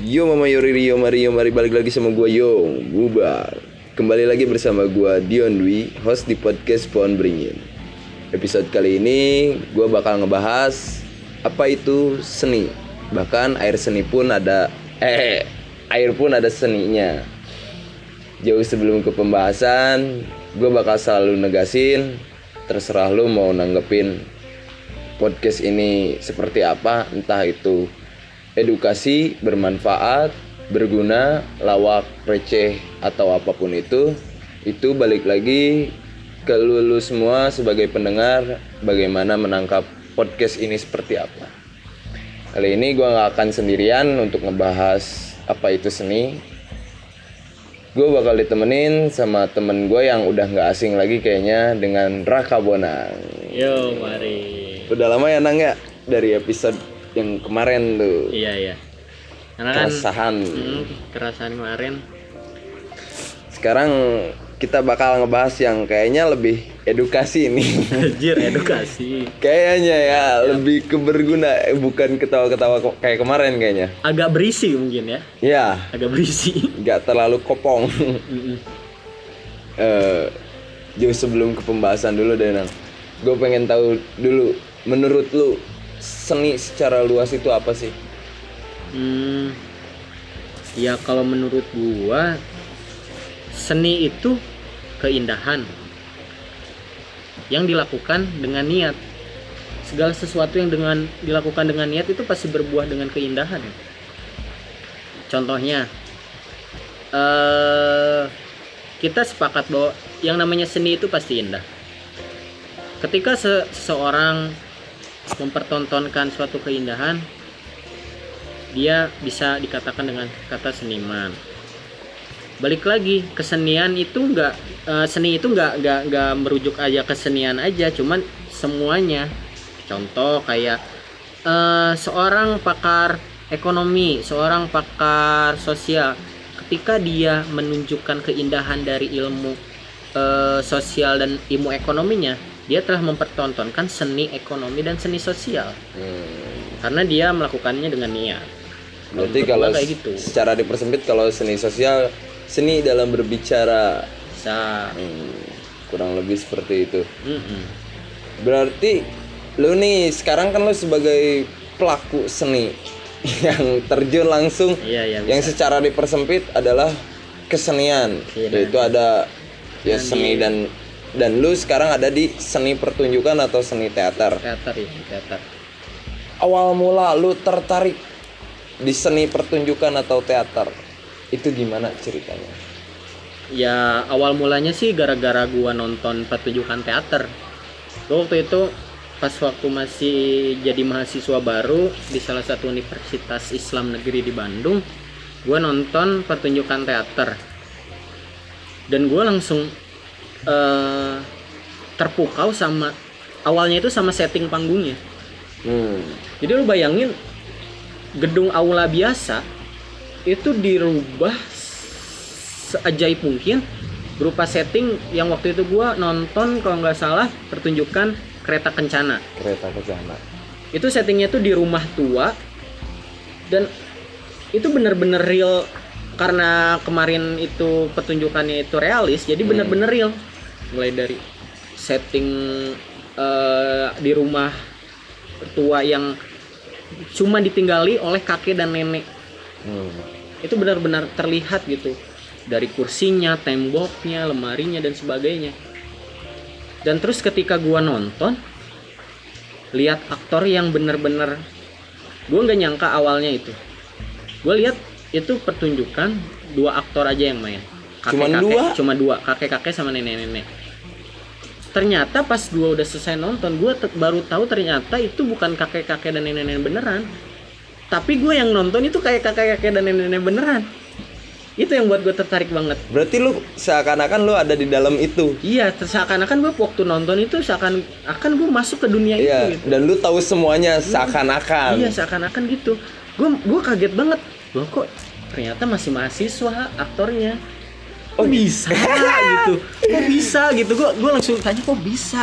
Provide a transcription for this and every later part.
Yo Mama Yori Rio Mario mari balik lagi sama gua Yo Bubar. Kembali lagi bersama gua Dion Dwi Host di podcast Pohon Beringin. Episode kali ini gua bakal ngebahas Apa itu seni. Bahkan air seni pun ada Eh air pun ada seninya. Jauh sebelum ke pembahasan Gue bakal selalu negasin Terserah lu mau nanggepin Podcast ini seperti apa Entah itu edukasi bermanfaat, berguna, lawak, receh atau apa pun itu, itu balik lagi ke lu, lu semua sebagai pendengar bagaimana menangkap podcast ini seperti apa. Kali ini gue nggak akan sendirian untuk ngebahas apa itu seni. Gue bakal ditemenin sama temen gue yang udah nggak asing lagi kayaknya dengan Raka Bonang. Yo, mari. Udah lama ya Nang ya dari episode yang kemarin tuh. Iya, iya. Karena kan Keresahan. hmm, kerasahan kemarin Sekarang kita bakal ngebahas yang kayaknya lebih edukasi nih. anjir edukasi. kayaknya ya lebih ke berguna eh, bukan ketawa-ketawa kayak kemarin kayaknya. Agak berisi mungkin ya. Ya, Agak berisi. nggak terlalu kopong. Mm-mm. Eh, jauh sebelum ke pembahasan dulu deh Nang. Gue pengen tahu dulu menurut lu seni secara luas itu apa sih? Hmm. Ya kalau menurut gua seni itu keindahan yang dilakukan dengan niat. Segala sesuatu yang dengan dilakukan dengan niat itu pasti berbuah dengan keindahan. Contohnya eh kita sepakat bahwa yang namanya seni itu pasti indah. Ketika se- seseorang mempertontonkan suatu keindahan, dia bisa dikatakan dengan kata seniman. Balik lagi kesenian itu enggak seni itu enggak enggak enggak merujuk aja kesenian aja, cuman semuanya. Contoh kayak eh, seorang pakar ekonomi, seorang pakar sosial, ketika dia menunjukkan keindahan dari ilmu eh, sosial dan ilmu ekonominya, dia telah mempertontonkan seni ekonomi dan seni sosial Hmm, karena dia melakukannya dengan niat. berarti kalau kayak gitu. secara dipersempit kalau seni sosial, seni dalam berbicara Bisa. Hmm, kurang lebih seperti itu. Mm-mm. Berarti lu nih sekarang kan lu sebagai pelaku seni yang terjun langsung Iya iya. yang bisa. secara dipersempit adalah kesenian. Iya, Yaitu ada ya Dan seni di- dan dan lu sekarang ada di seni pertunjukan atau seni teater. teater ya teater. Awal mula lu tertarik di seni pertunjukan atau teater. Itu gimana ceritanya? Ya awal mulanya sih gara-gara gua nonton pertunjukan teater. Gua waktu itu pas waktu masih jadi mahasiswa baru di salah satu universitas Islam negeri di Bandung, gua nonton pertunjukan teater. Dan gua langsung eh, terpukau sama awalnya itu sama setting panggungnya. Hmm. Jadi lu bayangin gedung aula biasa itu dirubah seajaib mungkin berupa setting yang waktu itu gua nonton kalau nggak salah pertunjukan kereta kencana. Kereta ke sana. Itu settingnya tuh di rumah tua dan itu bener-bener real karena kemarin itu pertunjukannya itu realis jadi bener-bener real mulai dari setting eh, di rumah tua yang cuma ditinggali oleh kakek dan nenek Hmm. itu benar-benar terlihat gitu dari kursinya, temboknya, lemarinya dan sebagainya. Dan terus ketika gua nonton lihat aktor yang benar-benar gua nggak nyangka awalnya itu. Gua lihat itu pertunjukan dua aktor aja yang main. Cuman Kakek-kakek, dua? Cuma dua, kakek-kakek sama nenek-nenek. Ternyata pas gua udah selesai nonton, gua te- baru tahu ternyata itu bukan kakek-kakek dan nenek-nenek beneran tapi gue yang nonton itu kayak kakek-kakek dan nenek-nenek beneran itu yang buat gue tertarik banget Berarti lu seakan-akan lu ada di dalam itu. iya seakan-akan gue waktu nonton itu seakan akan gue masuk ke dunia Iya, itu gitu. dan lu tahu semuanya seakan-akan. iya seakan-akan gitu gue gue kaget banget loh kok ternyata masih mahasiswa aktornya kok bisa gitu. Kok bisa gitu. Gue gue langsung tanya kok bisa?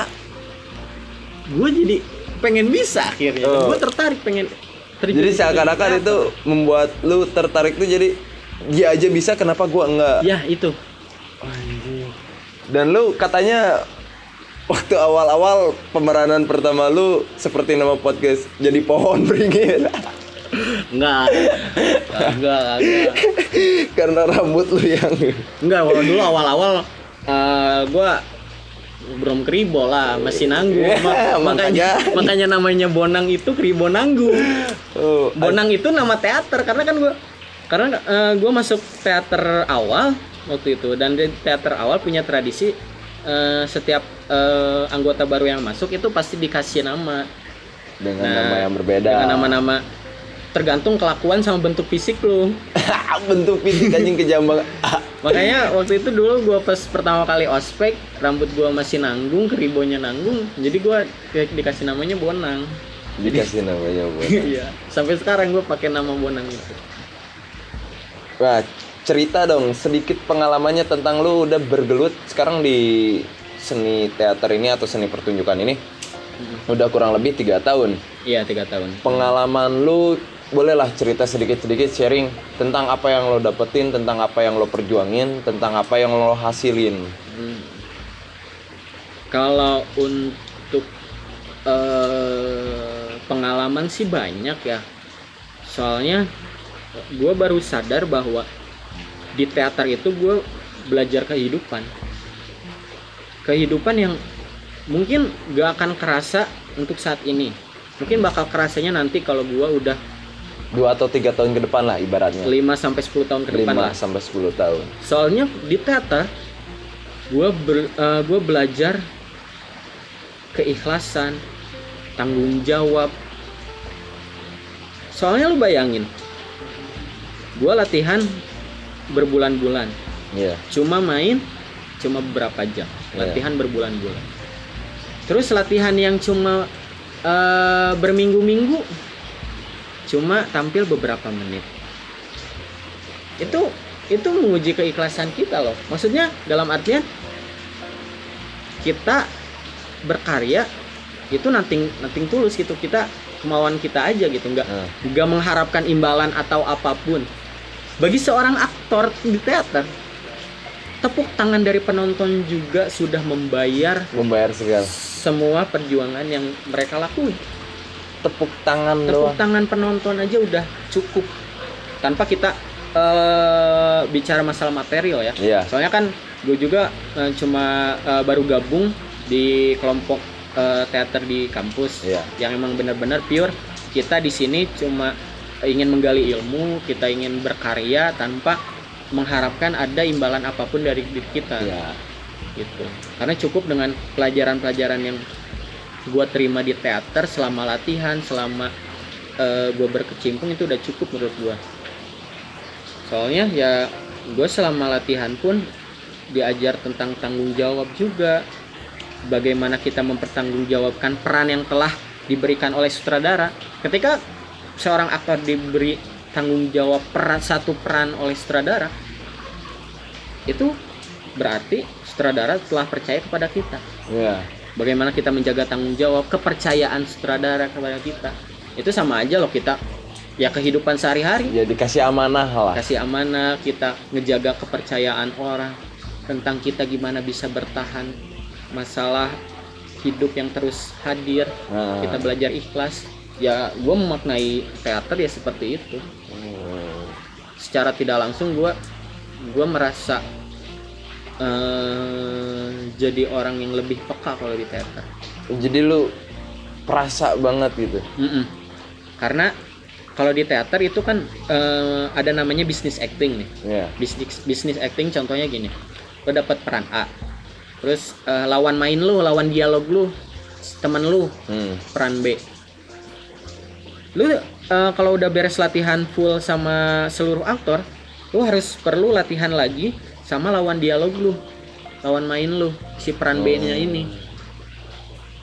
Gue jadi pengen bisa akhirnya. Oh. gue tertarik pengen terjun jadi seakan-akan itu membuat lu tertarik tuh jadi dia aja bisa kenapa gua enggak? Ya itu. Dan lu katanya waktu awal-awal pemeranan pertama lu seperti nama podcast jadi pohon beringin enggak. Enggak enggak. Karena rambut lu yang enggak kalau dulu awal-awal eh, gua belum kribo lah masih nanggung Ya, Ma- makanya. makanya. namanya bonang itu kribo nanggung oh, bonang itu nama teater karena kan gua karena eh, gua masuk teater awal waktu itu dan di teater awal punya tradisi eh, setiap eh, anggota baru yang masuk itu pasti dikasih nama. Dengan Nah, nama yang berbeda. dengan nama-nama tergantung kelakuan sama bentuk fisik lu. Bentuk fisik anjing kejam banget makanya waktu itu dulu gua pas pertama kali ospek rambut gua masih nanggung keribonya nanggung jadi kayak dikasih namanya bonang. Dikasih namanya buat iya sampai sekarang gua pakai nama bonang itu. Wah, cerita dong sedikit pengalamannya tentang lu udah bergelut sekarang di seni teater ini atau seni pertunjukan ini. Udah kurang lebih tiga tahun. iya tiga tahun. Pengalaman lu bolehlah cerita sedikit-sedikit sharing tentang apa yang lo dapetin, tentang apa yang lo perjuangin, tentang apa yang lo hasilin. Hmm. Kalau untuk eh, pengalaman sih banyak ya. Soalnya gue baru sadar bahwa di teater itu gue belajar kehidupan. Kehidupan yang mungkin gak akan kerasa untuk saat ini. Mungkin bakal kerasanya nanti kalau gue udah Dua atau tiga tahun ke depan lah ibaratnya. 5 sampai 10 tahun ke depan 5 lah. sampai 10 tahun. soalnya di teater gue gue belajar keikhlasan tanggung jawab soalnya lu bayangin gue latihan berbulan-bulan Iya. cuma main cuma beberapa jam Iya. latihan berbulan-bulan terus latihan yang cuma eh, berminggu-minggu cuma tampil beberapa menit itu itu menguji keikhlasan kita loh maksudnya dalam artian kita berkarya itu nanting nanting tulus gitu kita kemauan kita aja gitu nggak Nah, nggak mengharapkan imbalan atau apa pun. Bagi seorang aktor di teater, tepuk tangan dari penonton juga sudah membayar membayar segala. semua perjuangan yang mereka lakuin. Tepuk tangan Tepuk doang. tangan penonton aja udah cukup tanpa kita eh, bicara masalah material ya. Iya. Soalnya kan gue juga eh, cuma eh, baru gabung di kelompok eh, teater di kampus Iya. yang emang benar-benar pure kita di sini cuma ingin menggali ilmu kita ingin berkarya tanpa mengharapkan ada imbalan apa pun dari diri kita Iya. gitu karena cukup dengan pelajaran-pelajaran yang gua terima di teater selama latihan selama eh, gua berkecimpung itu udah cukup menurut gua. Soalnya ya gue selama latihan pun diajar tentang tanggung jawab juga. Bagaimana kita mempertanggungjawabkan peran yang telah diberikan oleh sutradara. Ketika seorang aktor diberi tanggung jawab peran satu peran oleh sutradara itu berarti sutradara telah percaya kepada kita. Iya. Bagaimana kita menjaga tanggung jawab kepercayaan sutradara kepada kita itu sama aja loh kita ya kehidupan sehari-hari Ya dikasih amanah lah. kasih amanah kita ngejaga kepercayaan orang tentang kita gimana bisa bertahan masalah hidup yang terus hadir Nah. kita belajar ikhlas ya gue memaknai teater ya seperti itu Hmm. secara tidak langsung gue gue merasa eh, jadi orang yang lebih peka kalau di teater Jadi lu perasa banget gitu. Mm-mm. karena kalau di teater itu kan eh, ada namanya bisnis acting nih Iya. bisnis bisnis acting contohnya gini lo dapat peran A terus eh, lawan main lu lawan dialog lu teman lu Hmm. peran B lu eh, kalau udah beres latihan full sama seluruh aktor lu harus perlu latihan lagi sama lawan dialog lu lawan main lu si peran B nya ini.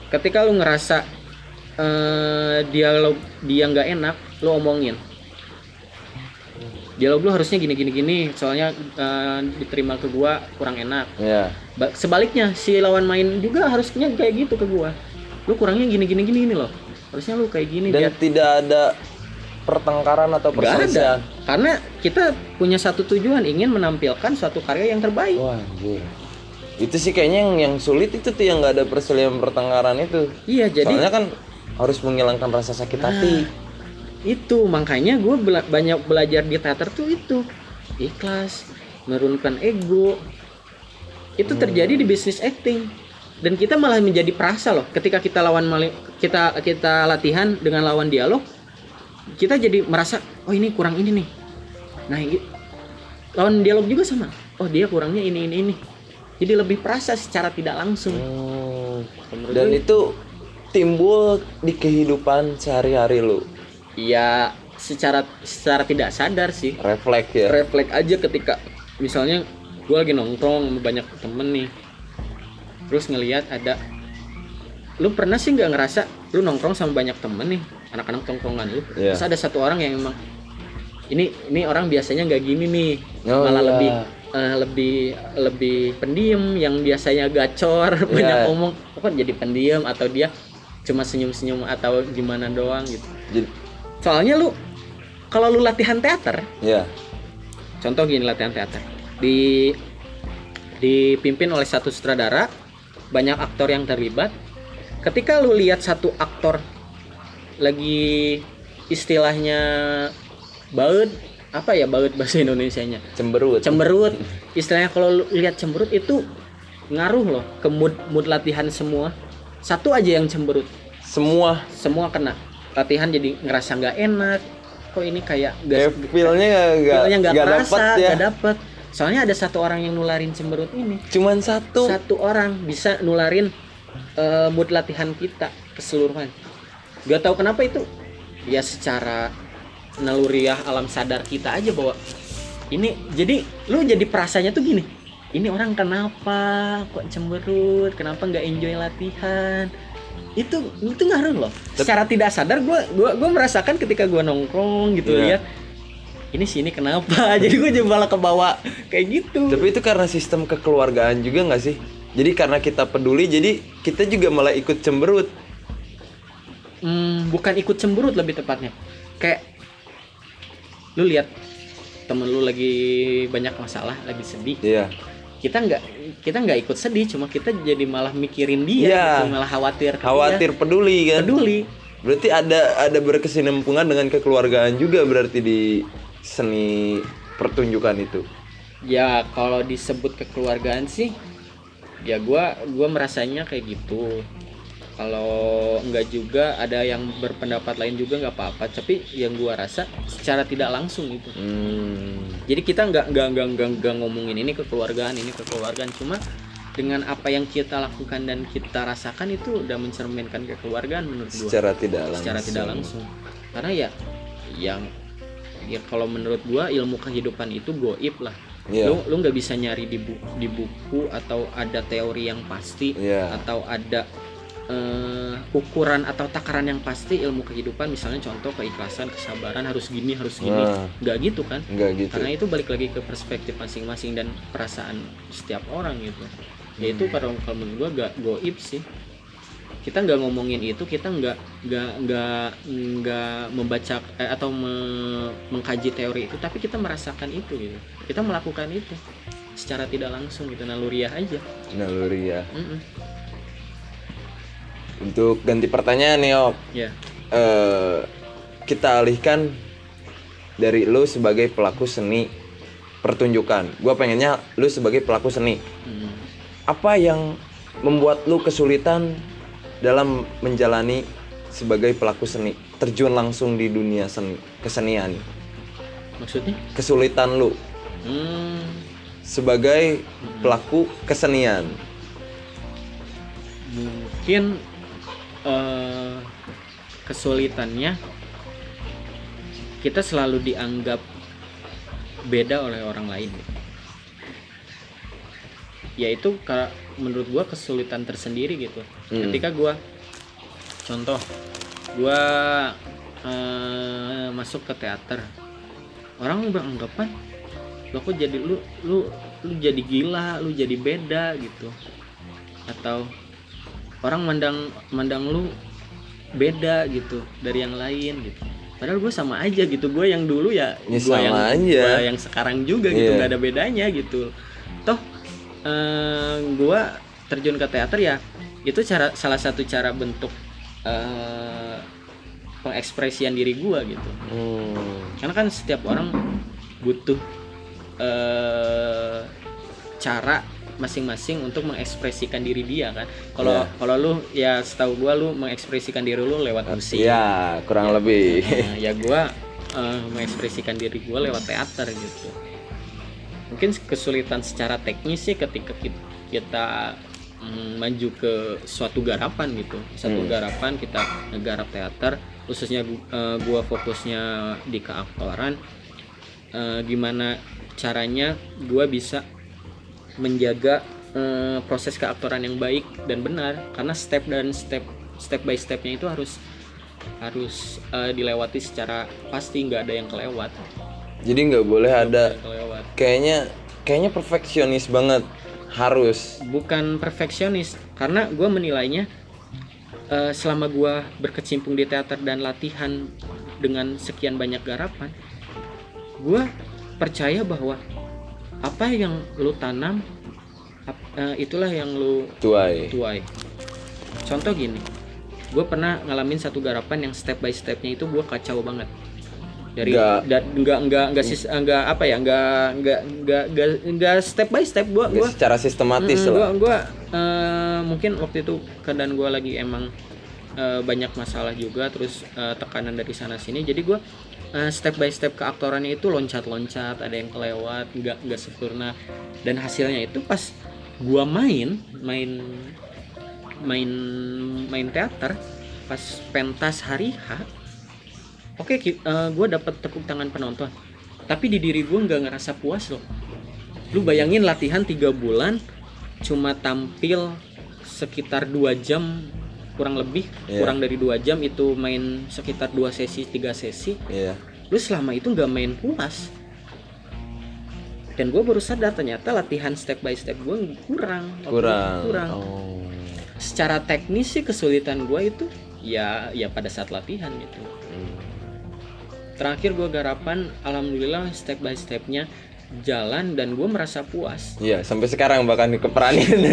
Ketika lu ngerasa eh, dialog dia nggak enak lu omongin. Dialog lu harusnya gini gini gini soalnya eh, diterima ke gua kurang enak. Ba- sebaliknya si lawan main juga harusnya kayak gitu ke gua. Lu kurangnya gini gini gini gini loh. Harusnya lu kayak gini Dan biar tidak ada pertengkaran atau perselisihan. Karena kita punya satu tujuan ingin menampilkan suatu karya yang terbaik. wah anjir itu sih kayaknya yang yang sulit itu tuh yang nggak ada perselisihan pertengkaran itu. Iya, jadi soalnya kan harus menghilangkan rasa sakit hati. itu. Makanya gue banyak belajar di teater tuh itu. Ikhlas menurunkan ego. Itu terjadi di bisnis acting. Dan kita malah menjadi perasa loh. Ketika kita lawan kita kita latihan dengan lawan dialog kita jadi merasa oh ini kurang ini nih. Nah lawan dialog juga sama. Oh dia kurangnya ini ini ini jadi lebih perasa secara tidak langsung. Hmm. Dan gue- itu timbul di kehidupan sehari-hari lu. Ya secara secara tidak sadar sih. Refleks ya? Refleks aja ketika misalnya gue lagi nongkrong sama banyak temen nih. Terus ngelihat ada lu pernah sih nggak ngerasa lu nongkrong sama banyak temen nih? Anak-anak tongkrongan lu. Iya. terus ada satu orang yang emang ini ini orang biasanya nggak gini nih Oh, malah iya. lebih eh, lebih lebih pendiam yang biasanya gacor banyak Iya. ngomong kok jadi pendiam atau dia cuma senyum-senyum atau gimana doang gitu. Jadi, soalnya lu kalau lu latihan teater ya contoh gini latihan teater. Di dipimpin oleh satu sutradara banyak aktor yang terlibat. Ketika lu lihat satu aktor lagi istilahnya baut apa ya baut bahasa Indonesianya? Cemberut. Cemberut. Istilahnya kalau lihat cemberut itu ngaruh loh ke mood mood latihan semua. Satu aja yang cemberut. Semua. Semua kena. Latihan jadi ngerasa nggak enak. Kok ini kayak gak, feelnya nggak Feelnya nggak nggak dapet ya. nggak dapet. Soalnya ada satu orang yang nularin cemberut ini. cuman satu. Satu orang bisa nularin eh, mood latihan kita keseluruhan. Gak tahu kenapa itu. Ya secara naluriah alam sadar kita aja bahwa ini jadi lu jadi perasanya tuh gini. Ini orang kenapa kok cemberut? Kenapa nggak enjoy latihan? Itu itu ngaruh loh. Secara tidak sadar gue gua gua merasakan ketika gue nongkrong gitu Iya. lihat ini sini kenapa jadi gue juga malah kebawa kayak gitu tapi itu karena sistem kekeluargaan juga nggak sih jadi karena kita peduli jadi kita juga malah ikut cemberut Hmm, bukan ikut cemberut lebih tepatnya kayak lu lihat temen lu lagi banyak masalah lagi sedih. Iya. Kita nggak kita nggak ikut sedih cuma kita jadi malah mikirin dia Iya. gitu, malah khawatir ke dia. khawatir peduli kan? Peduli. Berarti ada ada berkesinambungan dengan kekeluargaan juga berarti di seni pertunjukan itu? Ya kalau disebut kekeluargaan sih ya gua gua merasanya kayak gitu kalau enggak juga ada yang berpendapat lain juga nggak apa-apa. Tapi yang gua rasa secara tidak langsung itu. Hmm. jadi kita nggak nggak nggak nggak nggak ngomongin ini kekeluargaan ini kekeluargaan. Cuma dengan apa yang kita lakukan dan kita rasakan itu udah mencerminkan kekeluargaan menurut gua. Secara tidak langsung secara tidak langsung. karena ya yang ya kalau menurut gua ilmu kehidupan itu goib lah. Iya. lu lu nggak bisa nyari di buku, di buku atau ada teori yang pasti Iya. atau ada eh, ukuran atau takaran yang pasti ilmu kehidupan misalnya contoh keikhlasan kesabaran harus gini harus gini. Nah. nggak gitu kan? Enggak gitu. Karena itu balik lagi ke perspektif masing-masing dan perasaan setiap orang gitu. Ya itu kalau kalau menurut gua gak goib sih. Kita nggak ngomongin itu kita nggak nggak nggak nggak membaca eh, atau me- mengkaji teori itu tapi kita merasakan itu gitu. Kita melakukan itu secara tidak langsung gitu naluriah aja. Naluri ya Mm-mm. Untuk ganti pertanyaan nih Op ya eh, kita alihkan dari lu sebagai pelaku seni pertunjukan. Gue pengennya lu sebagai pelaku seni. Mm. apa yang membuat lu kesulitan dalam menjalani sebagai pelaku seni? Terjun langsung di dunia seni kesenian. Maksudnya? Kesulitan lu. Hmm, sebagai pelaku kesenian. Mungkin eh, kesulitannya kita selalu dianggap beda oleh orang lain. Yaitu menurut gua kesulitan tersendiri gitu. Hmm. ketika gua contoh? gua eh, masuk ke teater. Orang beranggapan lo kok jadi lu lu lu jadi gila lu jadi beda gitu. Atau orang mandang mandang lu beda gitu dari yang lain gitu padahal gue sama aja gitu gue yang dulu ya Ya, gue yang aja. gua yang sekarang juga gitu Iya. nggak ada bedanya gitu toh eh, gue terjun ke teater ya itu cara salah satu cara bentuk eh, pengekspresian diri gue gitu Hmm. karena kan setiap orang butuh eh cara masing-masing untuk mengekspresikan diri dia kan kalau Iya. kalau lu ya setahu gua lu mengekspresikan diri lu lewat musik Ya, kurang lebih. Nah, ya gua eh, mengekspresikan diri gua lewat teater gitu mungkin kesulitan secara teknis sih ketika ki- kita mm, maju ke suatu garapan gitu satu Hmm. garapan kita ngegarap teater khususnya eh, gua fokusnya di keaktoran eh, gimana caranya gua bisa menjaga eh, proses keaktoran yang baik dan benar. Karena step dan step step by stepnya itu harus harus eh, dilewati secara pasti nggak ada yang kelewat. Jadi nggak boleh ada Nggak kelewat. kayaknya kayaknya perfeksionis banget. Harus. bukan perfeksionis karena gue menilainya eh, selama gue berkecimpung di teater dan latihan dengan sekian banyak garapan gue percaya bahwa apa yang lu tanam ap- eh, itulah yang lu Tuai. tuai contoh gini gue pernah ngalamin satu garapan yang step by stepnya itu gue kacau banget dari Nggak- nggak nggak nggak sis- nggak apa ya nggak nggak nggak nggak step by step gue gue secara sistematis lah. gua gua eh, mungkin waktu itu keadaan gue lagi emang eh, banyak masalah juga terus eh, tekanan dari sana sini. Jadi gue eh, step by step keaktorannya itu loncat-loncat ada yang kelewat nggak nggak sempurna. Dan hasilnya itu pas gua main main main main teater pas pentas hari H oke ki- eh, gua dapat tepuk tangan penonton. Tapi di diri gue nggak ngerasa puas loh. Lu bayangin latihan tiga bulan cuma tampil sekitar dua jam kurang lebih Iya. kurang dari dua jam itu main sekitar dua sesi tiga sesi Iya. lu selama itu nggak main puas dan gue baru sadar ternyata latihan step by step gue kurang Kurang. kurang Oh. secara teknis sih kesulitan gue itu ya ya pada saat latihan gitu Hmm. terakhir gue garapan alhamdulillah step by stepnya jalan dan gue merasa puas Iya, sampai sekarang bahkan keperanin.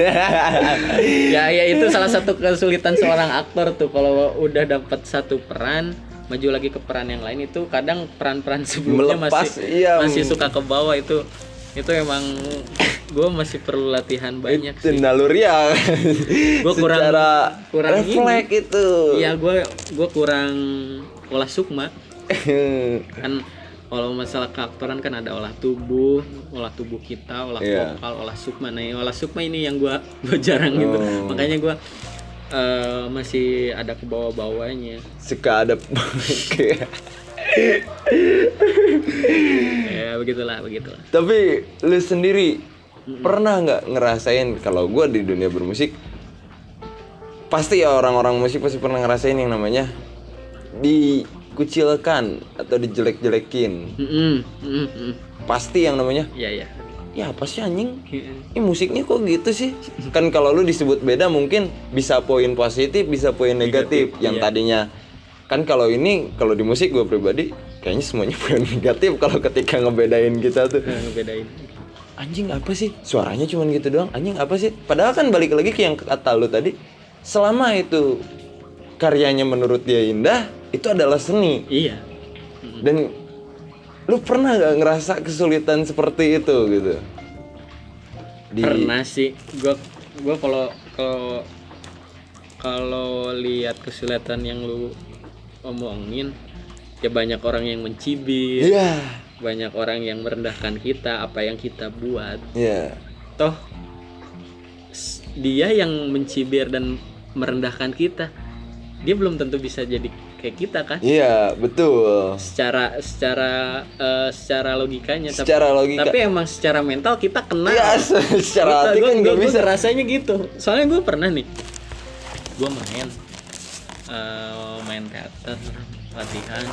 ya ya itu salah satu kesulitan seorang aktor tuh kalau udah dapat satu peran maju lagi ke peran yang lain itu kadang peran-peran sebelumnya Melepas, masih iya. masih suka ke bawah itu itu emang gue masih perlu latihan banyak sih naluri ya. Gua kurang- kurang refleks itu. Iya gue gue kurang olah sukma kan kalau masalah keaktoran kan ada olah tubuh, olah tubuh kita, olah Iya. vokal, olah sukma. Nah, olah sukma ini yang gua gua jarang gitu. Oh. Makanya gua eh, masih ada ke bawah-bawahnya. Suka ada Ya begitulah, begitulah. Tapi lu sendiri pernah nggak ngerasain kalau gua di dunia bermusik pasti ya orang-orang musik pasti pernah ngerasain yang namanya dikucilkan atau dijelek-jelekin. Mm-mm, mm-mm. Pasti yang namanya Iya, iya. ya apa sih anjing? Ini musiknya kok gitu sih? Kan kalau lu disebut beda mungkin bisa poin positif, bisa poin negatif. Negatif, yang iya. tadinya kan kalau ini kalau di musik gue pribadi kayaknya semuanya poin negatif kalau ketika ngebedain kita tuh. Nah, ngebedain. Anjing apa sih? Suaranya cuman gitu doang. Anjing apa sih? Padahal kan balik lagi ke yang kata lu tadi. Selama itu karyanya menurut dia indah, itu adalah seni. Iya. Dan lu pernah gak ngerasa kesulitan seperti itu gitu? Di- Pernah sih. Gua gua kalau kalau kalau lihat kesulitan yang lu omongin ya banyak orang yang mencibir. Iya, banyak orang yang merendahkan kita apa yang kita buat iya. toh dia yang mencibir dan merendahkan kita dia belum tentu bisa jadi kayak kita kan Iya, betul. secara secara eh, secara logikanya tapi, Secara logika. tapi emang secara mental kita kena Iya, secara hati kan nggak bisa. rasanya gitu soalnya gue pernah nih gue main eh, main teater latihan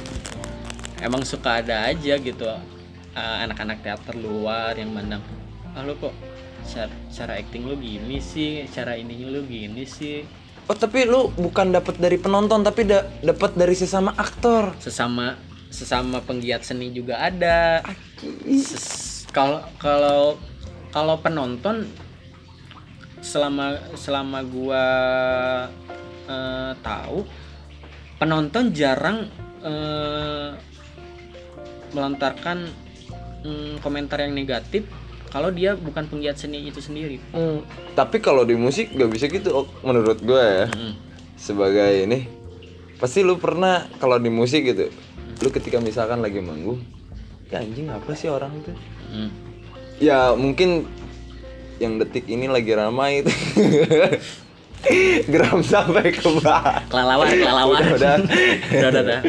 emang suka ada aja gitu eh, anak-anak teater luar yang mandang ah lo kok cara, cara acting lu gini sih cara ininya lu gini sih Oh, tapi lu bukan dapat dari penonton tapi da dapat dari sesama aktor. sesama sesama penggiat seni juga ada. Kalau kalau kalau penonton selama selama gua eh, tahu penonton jarang eh, melontarkan mm, komentar yang negatif kalau dia bukan penggiat seni itu sendiri. Hmm, tapi kalau di musik gak bisa gitu Ok, menurut gue ya. Mm. sebagai ini pasti lu pernah kalau di musik gitu lu ketika misalkan lagi manggung ya anjing apa sih orang itu Mm. ya mungkin yang detik ini lagi ramai itu. Geram sampai ke bawah. Kelelawar kelelawar. Udah, udah. udah udah udah,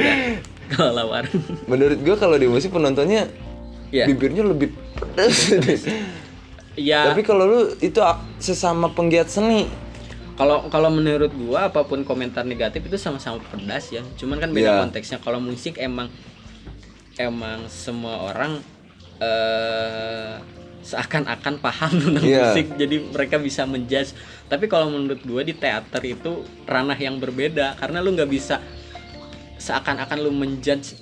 kelelawar. Menurut gue kalau di musik penontonnya ya bibirnya lebih ya tapi kalau lu itu sesama penggiat seni. Kalau kalau menurut gua apa pun komentar negatif itu sama-sama pedas ya. Cuman kan beda Iya. konteksnya. Kalau musik emang emang semua orang eh seakan-akan paham tentang Iya. musik. Jadi mereka bisa menjudge. Tapi kalau menurut gua di teater itu ranah yang berbeda. Karena lu nggak bisa seakan-akan lu menjudge.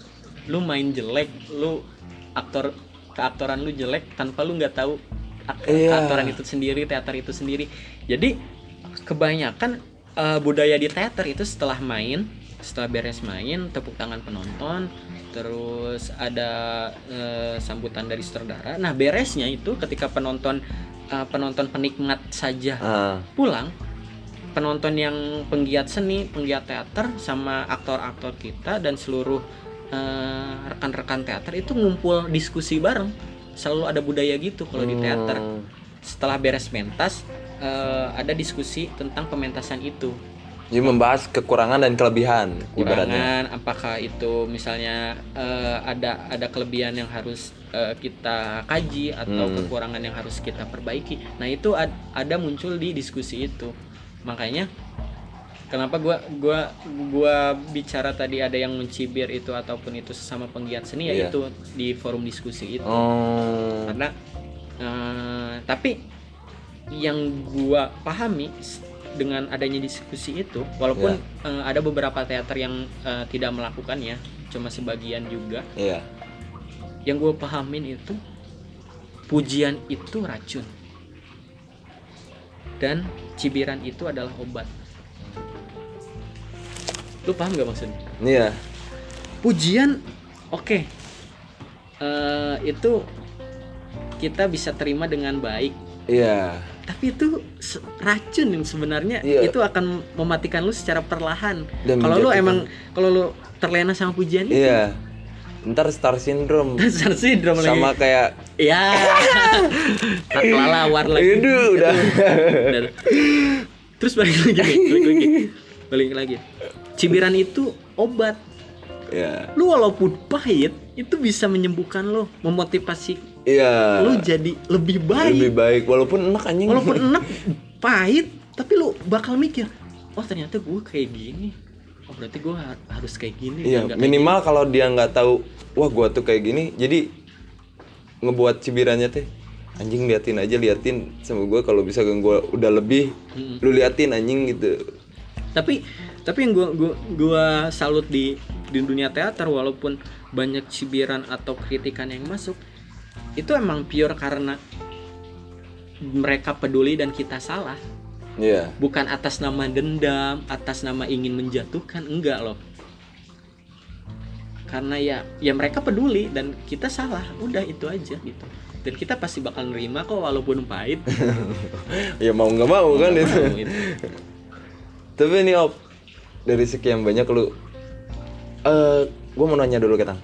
Lu main jelek lu aktor keaktoran lu jelek tanpa lu nggak tahu ak- Iya. keaktoran itu sendiri teater itu sendiri. Jadi kebanyakan eh, budaya di teater itu setelah main setelah beres main tepuk tangan penonton terus ada eh, sambutan dari sutradara nah beresnya itu ketika penonton eh, penonton penikmat saja ah. pulang penonton yang penggiat seni, penggiat teater sama aktor-aktor kita dan seluruh eh, rekan-rekan teater itu ngumpul diskusi bareng. Selalu ada budaya gitu kalau di teater. Hmm. Setelah beres pentas eh, ada diskusi tentang pementasan itu. Jadi membahas kekurangan dan kelebihan ibaratnya. Kurangan apakah itu misalnya eh, ada ada kelebihan yang harus eh, kita kaji atau Hmm. kekurangan yang harus kita perbaiki. Nah, itu ad- ada muncul di diskusi itu. Makanya kenapa gua gua gua bicara tadi ada yang mencibir itu ataupun itu sesama penggiat seni ya Iya. itu di forum diskusi itu. Oh. Karena eh, tapi yang gua pahami dengan adanya diskusi itu walaupun eh, ada beberapa teater yang eh, tidak melakukannya cuma sebagian juga Iya. yang gue pahamin itu pujian itu racun dan cibiran itu adalah obat lu paham gak maksudnya Iya. pujian oke Eh, itu kita bisa terima dengan baik Iya. tapi itu racun yang sebenarnya Iya. itu akan mematikan lu secara perlahan kalau lu emang kalau lu terlena sama pujian itu Iya. Ntar star syndrome Star syndrome lagi. sama kayak Ya. Kelelawar lagi. Aduh, udah. Udah. Terus balik lagi, nih, balik lagi. Balik lagi. Cibiran itu obat. ya. Lu walaupun pahit, itu bisa menyembuhkan lo, memotivasi Iya. lu jadi lebih baik. Lebih baik walaupun enak anjing. Walaupun enak pahit, tapi lu bakal mikir, oh ternyata gue kayak gini. Oh berarti gue harus kayak gini. Iya, kayak minimal kalau dia nggak tahu, wah gua tuh kayak gini, jadi ngebuat cibirannya teh anjing liatin aja liatin sama gua kalau bisa gua udah lebih Mm-mm. lu liatin anjing gitu tapi tapi yang gua gua gua salut di di dunia teater walaupun banyak cibiran atau kritikan yang masuk itu emang pure karena mereka peduli dan kita salah. Iya. Bukan atas nama dendam atas nama ingin menjatuhkan enggak loh. Karena ya ya mereka peduli dan kita salah udah itu aja gitu. Dan kita pasti bakal nerima kok walaupun pahit. Ya mau nggak mau kan itu. Mau itu. tapi ini op dari sekian banyak lu. Eh gua mau nanya dulu ketang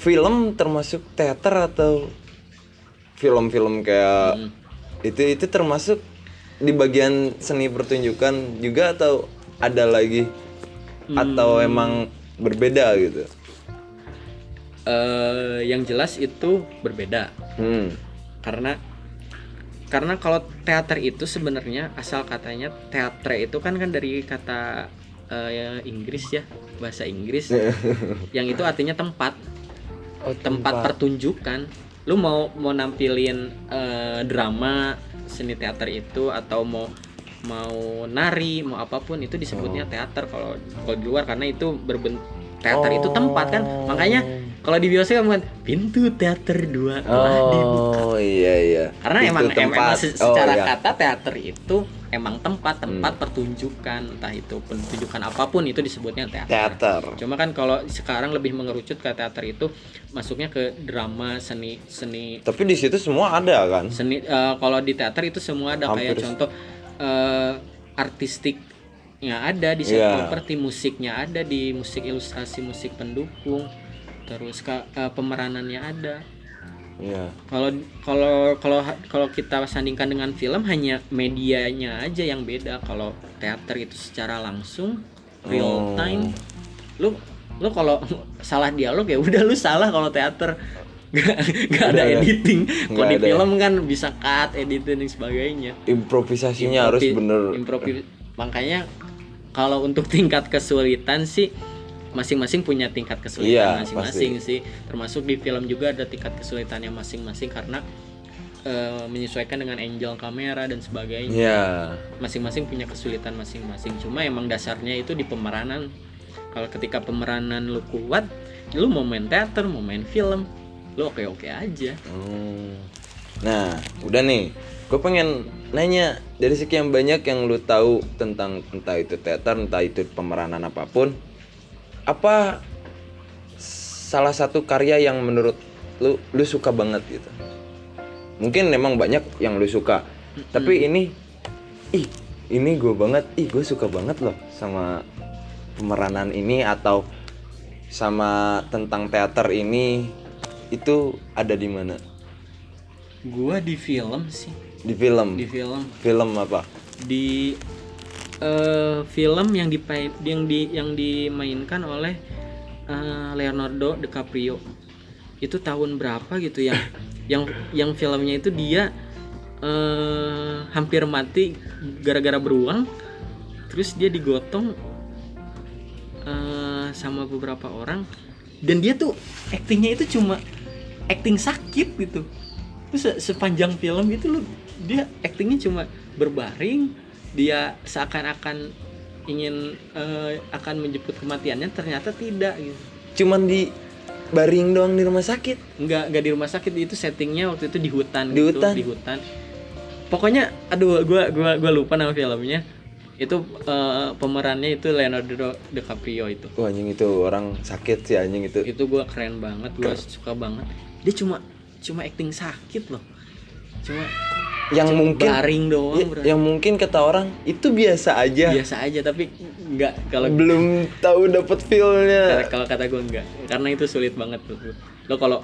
film termasuk teater atau film-film kayak Hmm. itu itu termasuk di bagian seni pertunjukan juga atau ada lagi? Atau emang berbeda gitu? Eh, yang jelas itu berbeda. Hmm. Karena karena kalau teater itu sebenarnya asal katanya teatre itu kan kan dari kata eh, Inggris ya bahasa Inggris. Yang itu artinya tempat. Oh, tempat pertunjukan. Lu mau mau nampilin eh, drama seni teater itu atau mau mau nari mau apa pun itu disebutnya teater kalau kalau di luar karena itu berben teater itu tempat kan. Makanya kalau di bioskop kan pintu teater dua telah dibuka Oh iya iya. karena Itu emang, em- tempat. emang se- Oh, secara iya. kata teater itu emang tempat tempat Hmm. pertunjukan entah itu pertunjukan apa pun itu disebutnya teater. teater. Cuma kan kalau sekarang lebih mengerucut ke teater itu masuknya ke drama seni seni Tapi di situ semua ada kan? seni eh, kalau di teater itu semua ada kayak Hampir. contoh eh, artistiknya ada di set Iya. properti musiknya ada di musik ilustrasi musik pendukung terus ka- eh, pemeranannya ada Iya. kalau kalau kalau kalau kita sandingkan dengan film hanya medianya aja yang beda kalau teater itu secara langsung real Oh. time lu lu kalau salah dialog ya udah lu salah kalau teater gak, gak ada editing kalau di ada. film kan bisa cut editing dan sebagainya Improvisasinya harus Improvi- bener. improvi- makanya kalau untuk tingkat kesulitan sih masing-masing punya tingkat kesulitan Iya, masing-masing sih termasuk di film juga ada tingkat kesulitannya masing-masing karena eh, menyesuaikan dengan angle kamera dan sebagainya Iya. masing-masing punya kesulitan masing-masing cuma emang dasarnya itu di pemeranan kalau ketika pemeranan lu kuat lu mau main teater mau main film lu oke oke aja Hmm. Nah, udah nih. Gue pengen nanya dari sekian banyak yang lu tahu tentang entah itu teater, entah itu pemeranan apa pun, apa salah satu karya yang menurut lu lu suka banget gitu? Mungkin memang banyak yang lu suka, tapi ini, ih, ini gue banget, ih gue suka banget loh sama pemeranan ini atau sama tentang teater ini itu ada di mana? gua di film sih Di film. di film Film apa? di eh, film yang dipain yang di yang dimainkan oleh eh, Leonardo DiCaprio. Itu tahun berapa gitu yang yang yang filmnya itu dia eh, hampir mati gara-gara beruang terus dia digotong eh, sama beberapa orang. Dan dia tuh aktingnya itu cuma acting sakit gitu. Terus se- sepanjang film itu lu dia aktingnya cuma berbaring dia seakan-akan ingin eh, akan menjemput kematiannya ternyata tidak gitu. Cuman di baring doang di rumah sakit. nggak nggak di rumah sakit itu settingnya waktu itu di hutan Di gitu, hutan? di hutan. Pokoknya aduh gua gua gua lupa nama filmnya. Itu eh, pemerannya itu Leonardo DiCaprio itu. Wah anjing itu orang sakit sih anjing itu. itu gua keren banget gua suka banget. Dia cuma cuma acting sakit loh. Cuma Yang mungkin baring doang ya- yang mungkin kata orang itu biasa aja. biasa aja tapi nggak kalau Belum tahu dapat feel-nya. kalau kata gue enggak karena itu sulit banget tuh lo kalau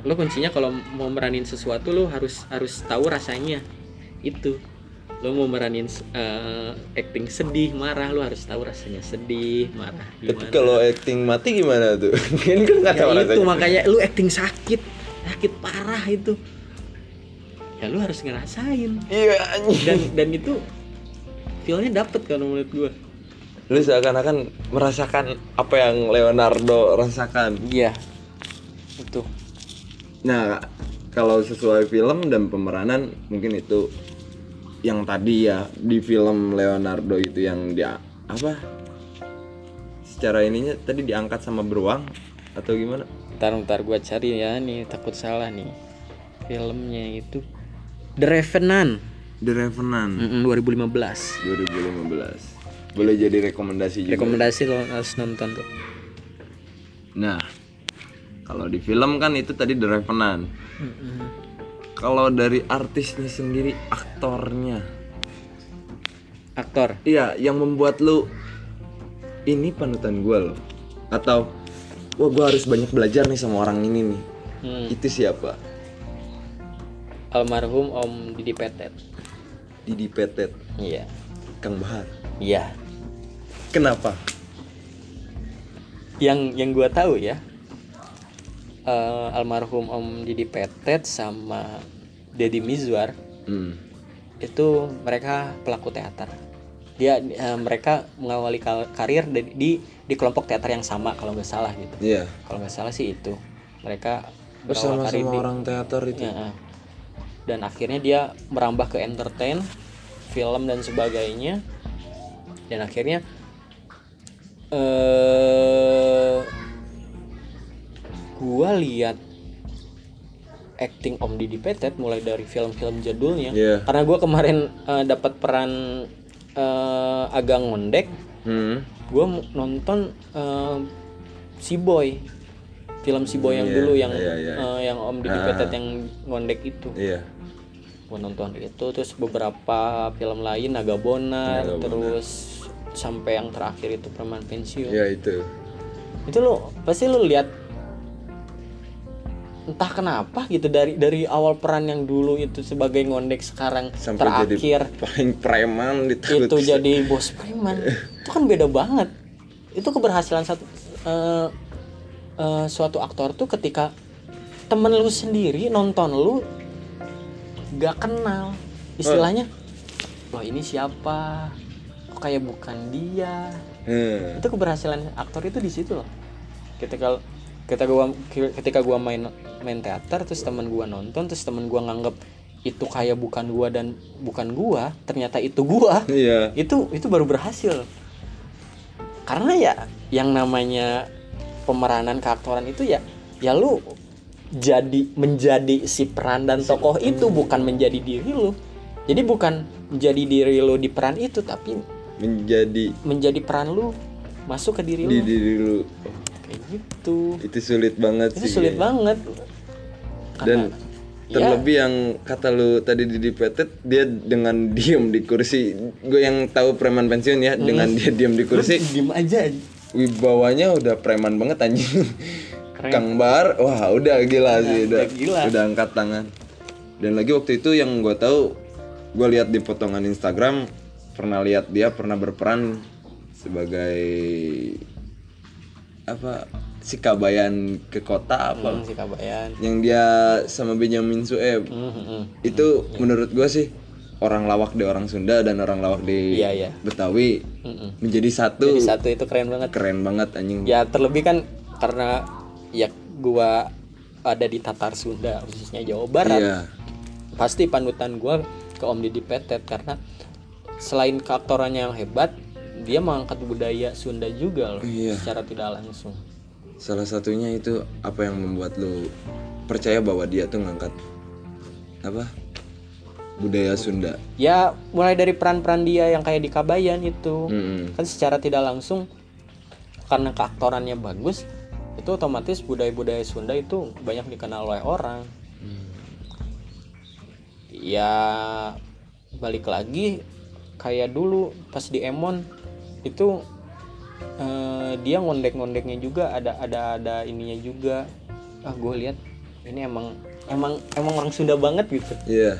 lo kuncinya kalau mau meranin sesuatu lo harus harus tahu rasanya itu lo mau meranin eh, acting sedih marah lo harus tahu rasanya sedih marah Tapi gimana kalau acting mati gimana tuh? Kan kan nggak tahu ya itu rasanya. makanya lu acting sakit sakit parah itu ya lu harus ngerasain Iya anjing. dan dan itu feelnya dapet kalau menurut gue Lu seakan-akan merasakan apa yang Leonardo rasakan. iya itu Nah, kalau sesuai film dan pemeranan mungkin itu yang tadi ya di film Leonardo itu yang dia apa? Secara ininya tadi diangkat sama beruang atau gimana? ntar ntar gue cari ya nih takut salah nih filmnya itu The Revenant The Revenant Mm-mm, 2015 2015. Boleh jadi rekomendasi juga. rekomendasi lo harus nonton tuh Nah, kalau di film kan itu tadi The Revenant. Kalau dari artisnya sendiri, aktornya, aktor iya yang membuat lu ini panutan gue loh, atau wah gue harus banyak belajar nih sama orang ini nih. Hmm, Itu siapa? Almarhum Om Didi Petet Didi Petet, iya Kang Bahar. iya Kenapa? yang yang gue tahu ya eh, almarhum Om Didi Petet sama Deddy Mizwar Hmm. itu mereka pelaku teater dia eh, mereka mengawali karir di, di di kelompok teater yang sama kalau nggak salah gitu Iya. kalau nggak salah sih itu mereka Bersama sama orang teater itu. Ya, eh. Dan akhirnya dia merambah ke entertain film dan sebagainya dan akhirnya eh gua lihat acting Om Didi Petet mulai dari film-film jadulnya Iya. karena gua kemarin eh, dapat peran eh, agak ngondek Hmm. gue nonton eh, si boy film si boy yang Iya, dulu yang iya, iya. eh, yang om Didi Ah. Petet yang ngondek itu Iya. Gue nonton itu terus beberapa film lain Naga Bonar terus sampai yang terakhir itu Preman Pensiun. Iya itu. itu lo pasti lo lihat entah kenapa gitu dari dari awal peran yang dulu itu sebagai ngondek sekarang Sampai terakhir jadi paling preman di itu. jadi bos preman. Itu kan beda banget. Itu keberhasilan satu eh, eh, suatu aktor tuh ketika temen lu sendiri nonton lu gak kenal. Istilahnya loh ini siapa? Kok kayak bukan dia? Hmm. itu keberhasilan aktor itu di situ loh. Ketika ketika gua ketika gua main main teater terus teman gua nonton terus teman gua nganggep itu kayak bukan gua dan bukan gua ternyata itu gua Iya. itu itu baru berhasil. Karena ya yang namanya pemeranan keaktoran itu ya ya lu jadi menjadi si peran dan tokoh itu bukan menjadi diri lu jadi bukan menjadi diri lu di peran itu tapi Menjadi menjadi peran lu masuk ke diri di lu diri lu. kayak gitu Itu sulit banget itu sih. sulit banget Dan ya, terlebih yang kata lu tadi di Petet dia dengan diem di kursi gue yang tahu preman pensiun ya Hmm. dengan dia diem di kursi diem aja wibawanya udah preman banget anjing. Kang Bar wah udah gila sih udah. udah gila. udah angkat tangan. Dan lagi waktu itu yang gue tahu gue lihat di potongan Instagram pernah lihat dia pernah berperan sebagai apa si Kabayan ke kota apa? Hmm, si kabayan. Yang dia sama Benjamin Sueb. Hmm, hmm, hmm. itu menurut gue sih orang lawak di orang Sunda dan orang lawak di Iya, iya. Betawi Hmm, hmm. menjadi satu. Jadi satu itu keren banget. Keren banget anjing. Ya terlebih kan karena ya gua ada di Tatar Sunda khususnya Jawa Barat. Iya. Pasti panutan gua ke Om Didi Petet karena selain keaktorannya yang hebat dia mengangkat budaya Sunda juga loh Iya. secara tidak langsung. Salah satunya itu apa yang membuat lo percaya bahwa dia tuh ngangkat apa? Budaya Sunda? Ya mulai dari peran-peran dia yang kayak di Kabayan itu. Mm-mm. kan secara tidak langsung karena keaktorannya bagus itu otomatis budaya-budaya Sunda itu banyak dikenal oleh orang. Ya balik lagi kayak dulu pas di Emon itu eh, dia ngondek-ngondeknya juga ada ada ada ininya juga. Ah gue lihat ini emang emang emang orang Sunda banget gitu. Iya.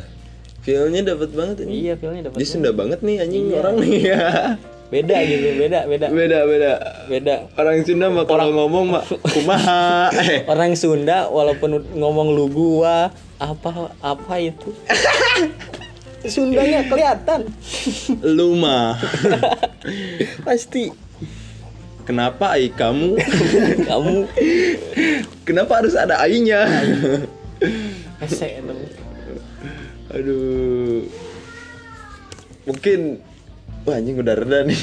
Feelnya dapat banget ini. Iya filmnya dapat dia Sunda banget nih anjing Iya. orang nih ya beda gitu beda beda. Beda beda. Beda. Orang Sunda mah kalau ngomong mah kumaha eh. Orang Sunda walaupun ngomong lu gua apa apa itu? Sundanya kelihatan. Lu mah. Pasti. Kenapa ai kamu? Kamu. Kenapa harus ada ainya? Aduh. Mungkin wah anjing udah reda nih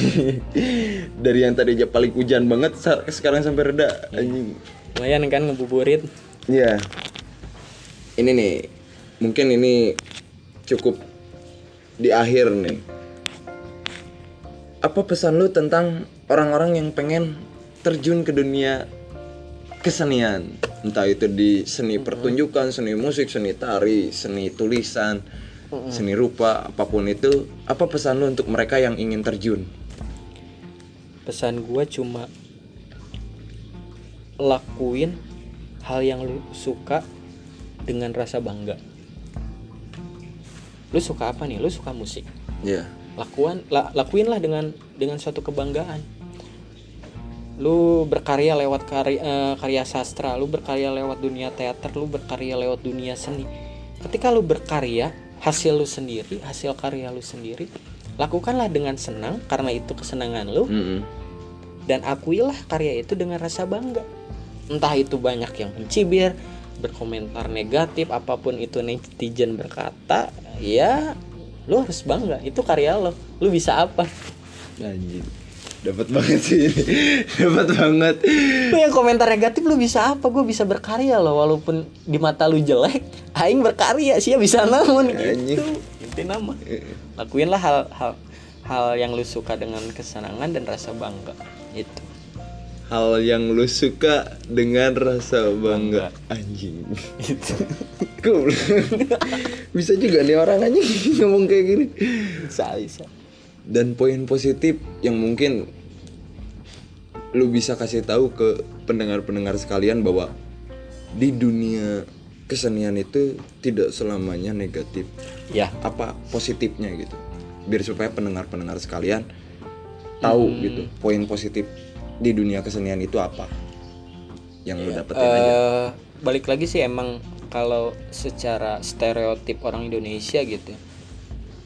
dari yang tadi aja paling hujan banget sekarang sampai reda anjing lumayan kan ngebuburit Iya. Ini nih, mungkin ini cukup di akhir nih. Apa pesan lu tentang orang-orang yang pengen terjun ke dunia kesenian? Entah itu di seni pertunjukan, seni musik, seni tari, seni tulisan, seni rupa, apa pun itu. Apa pesan lu untuk mereka yang ingin terjun? pesan gua cuma lakuin hal yang lu suka dengan rasa bangga lu suka apa nih lu suka musik Ya. lakuan la, lakuinlah dengan dengan suatu kebanggaan lu berkarya lewat karya eh, karya sastra lu berkarya lewat dunia teater lu berkarya lewat dunia seni ketika lu berkarya hasil lu sendiri hasil karya lu sendiri lakukanlah dengan senang karena itu kesenangan lu. Mm-mm. dan akuilah karya itu dengan rasa bangga. Entah itu banyak yang mencibir berkomentar negatif apa pun itu netizen berkata ya lu harus bangga. Itu karya lo. Lu bisa apa? Anjing. Dapat banget sih ini. Dapat banget. Lu yang komentar negatif lu bisa apa? Gue bisa berkarya loh walaupun di mata lu jelek aing berkarya sih ya bisa namun gitu. Inti nama. Lakuinlah hal hal hal yang lu suka dengan kesenangan dan rasa bangga itu hal yang lu suka dengan rasa bangga. Anjing. Itu. Cool bisa juga nih orang anjing ngomong kayak gini. Bisa bisa dan poin positif yang mungkin lu bisa kasih tahu ke pendengar-pendengar sekalian bahwa di dunia kesenian itu tidak selamanya negatif. Ya. Apa positifnya gitu? Biar supaya pendengar-pendengar sekalian tahu gitu poin positif di dunia kesenian itu apa yang lu dapetin aja. eh balik lagi sih emang kalau secara stereotip orang Indonesia gitu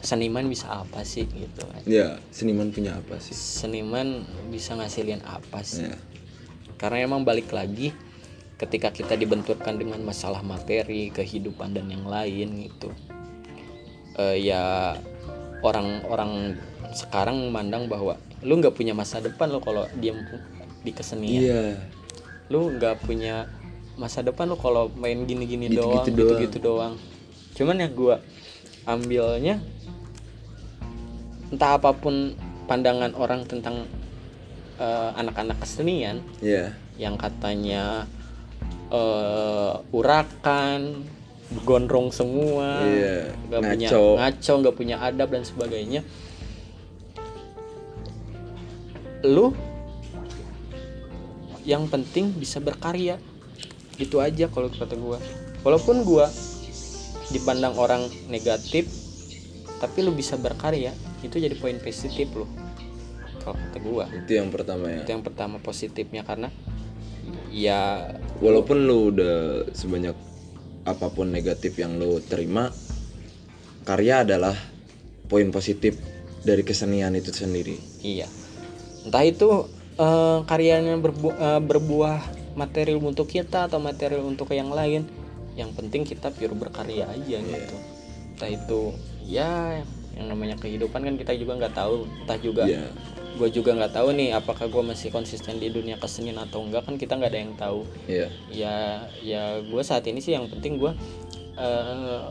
seniman bisa apa sih gitu ya seniman punya apa sih? Seniman bisa ngasilin apa sih? Ya karena emang balik lagi ketika kita dibenturkan dengan masalah materi kehidupan dan yang lain gitu. Eh, ya orang-orang sekarang memandang bahwa lu nggak punya masa depan lo kalau diam di kesenian. Iya. Lu nggak punya masa depan lu kalau main gini-gini Gitu-gitu doang doang. gitu-gitu doang. Cuman ya gua ambilnya entah apa pun pandangan orang tentang eh, anak-anak kesenian iya. yang katanya eh urakan gondrong semua nggak punya ngaco. ngaco nggak punya adab dan sebagainya. Lu yang penting bisa berkarya. Itu aja kalau kata gua. Walaupun gua dipandang orang negatif tapi lu bisa berkarya itu jadi poin positif lu kalau kata gua. Itu yang pertama ya. Itu yang pertama positifnya karena ya walaupun lu udah sebanyak apa pun negatif yang lu terima karya adalah poin positif dari kesenian itu sendiri. Iya. Entah itu eh, karyanya berbu- eh, berbuah material untuk kita atau material untuk yang lain. Yang penting kita pure berkarya aja gitu. Entah itu ya yang namanya kehidupan kan kita juga nggak tahu. Entah juga Iya. gue juga nggak tahu nih apakah gue masih konsisten di dunia kesenian atau enggak kan kita nggak ada yang tahu. Iya. ya ya gue saat ini sih yang penting gue eh,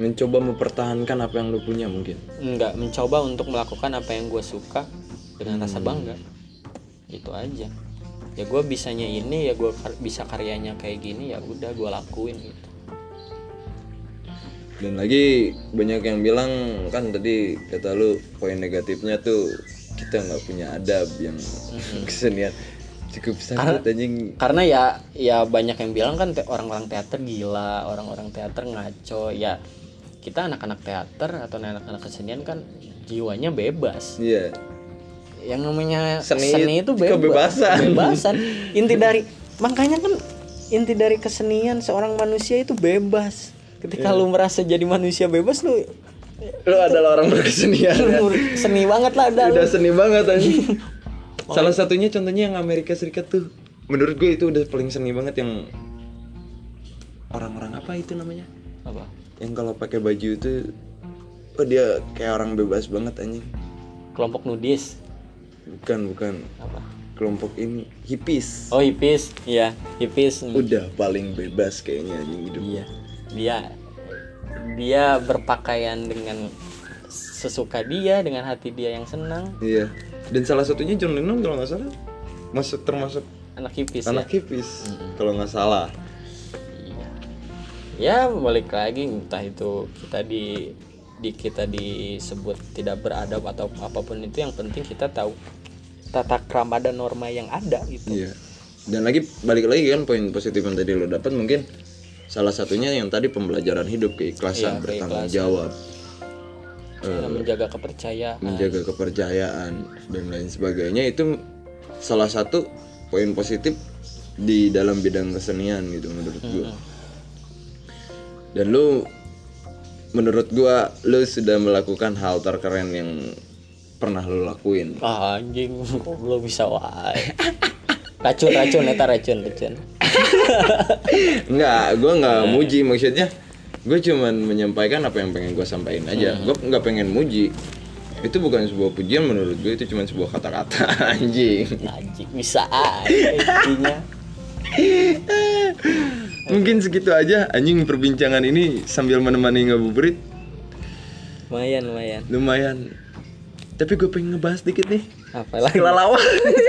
mencoba mempertahankan apa yang lu punya mungkin. Nggak mencoba untuk melakukan apa yang gue suka dengan rasa bangga. Itu aja. Ya gue bisanya ini ya gue bisa karyanya kayak gini ya udah gue lakuin gitu dan lagi banyak yang bilang kan tadi kata lu poin negatifnya tuh kita nggak punya adab yang kesenian. Cukup sakit anjing. karena ya ya banyak yang bilang kan te- orang-orang teater gila orang-orang teater ngaco. Ya kita anak-anak teater atau anak-anak kesenian kan jiwanya bebas. Iya. Yang namanya Seni seni, itu bebas. kebebasan. kebebasan. Inti dari makanya kan inti dari kesenian seorang manusia itu bebas ketika Iya. lu merasa jadi manusia bebas lu lu adalah orang berkesenian ya. seni banget lah udah, udah lu. seni banget anjing. Salah satunya contohnya yang Amerika Serikat tuh. Menurut gue itu udah paling seni banget yang orang-orang apa itu namanya? Apa? Yang kalau pakai baju itu oh dia kayak orang bebas banget anjing. Kelompok nudis. Bukan bukan. Apa? Kelompok ini hippies. Oh hippies. Iya hippies. Udah paling bebas kayaknya anjing hidup iya dia dia berpakaian dengan sesuka dia dengan hati dia yang senang. Iya. Dan salah satunya John Lennon kalau nggak salah. Masuk termasuk anak hippies anak ya hippies kalau nggak salah. Iya. ya balik lagi entah itu kita di di kita disebut tidak beradab atau apa pun itu yang penting kita tahu tata krama dan norma yang ada gitu. Iya. Dan lagi balik lagi kan poin positif yang tadi lo dapat mungkin salah satunya yang tadi pembelajaran hidup keikhlasan Iya, bertanggung keikhlasan. jawab. Cara menjaga kepercayaan. menjaga kepercayaan dan lain sebagainya. Itu salah satu poin positif di dalam bidang kesenian gitu menurut gua. Dan lu menurut gua lu sudah melakukan hal terkeren yang pernah lu lakuin. Ah, anjing kok belum bisa wae. Racun racun eta racun racun Enggak, gue nggak Iya. muji maksudnya. Gue cuman menyampaikan apa yang pengen gue sampaikan aja. Hmm. Gue nggak pengen muji. itu bukan sebuah pujian menurut gue itu cuma sebuah kata-kata anjing Anjing bisa aja intinya. mungkin segitu aja anjing perbincangan ini sambil menemani ngabuburit Lumayan lumayan. lumayan tapi gue pengen ngebahas dikit nih. Apalagi kelalawan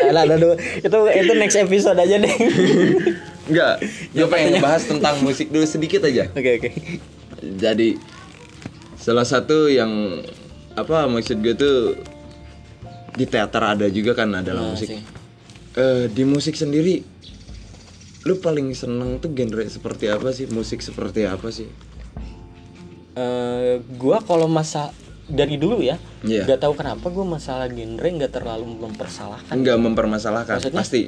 Alah, aduh, aduh. itu itu next episode aja deh. enggak. Gue pengen ngebahas tentang musik dulu sedikit aja. Oke oke. jadi salah satu yang apa maksud gue tuh di teater ada juga kan adalah Nah, musik. sih. Eh, di musik sendiri lu paling seneng tuh genre seperti apa sih? Musik seperti apa sih? Eh, gua kalau masa dari dulu ya, Iya. nggak tahu kenapa gua masalah genre nggak terlalu mempersalahkan. enggak mempermasalahkan Maksudnya? pasti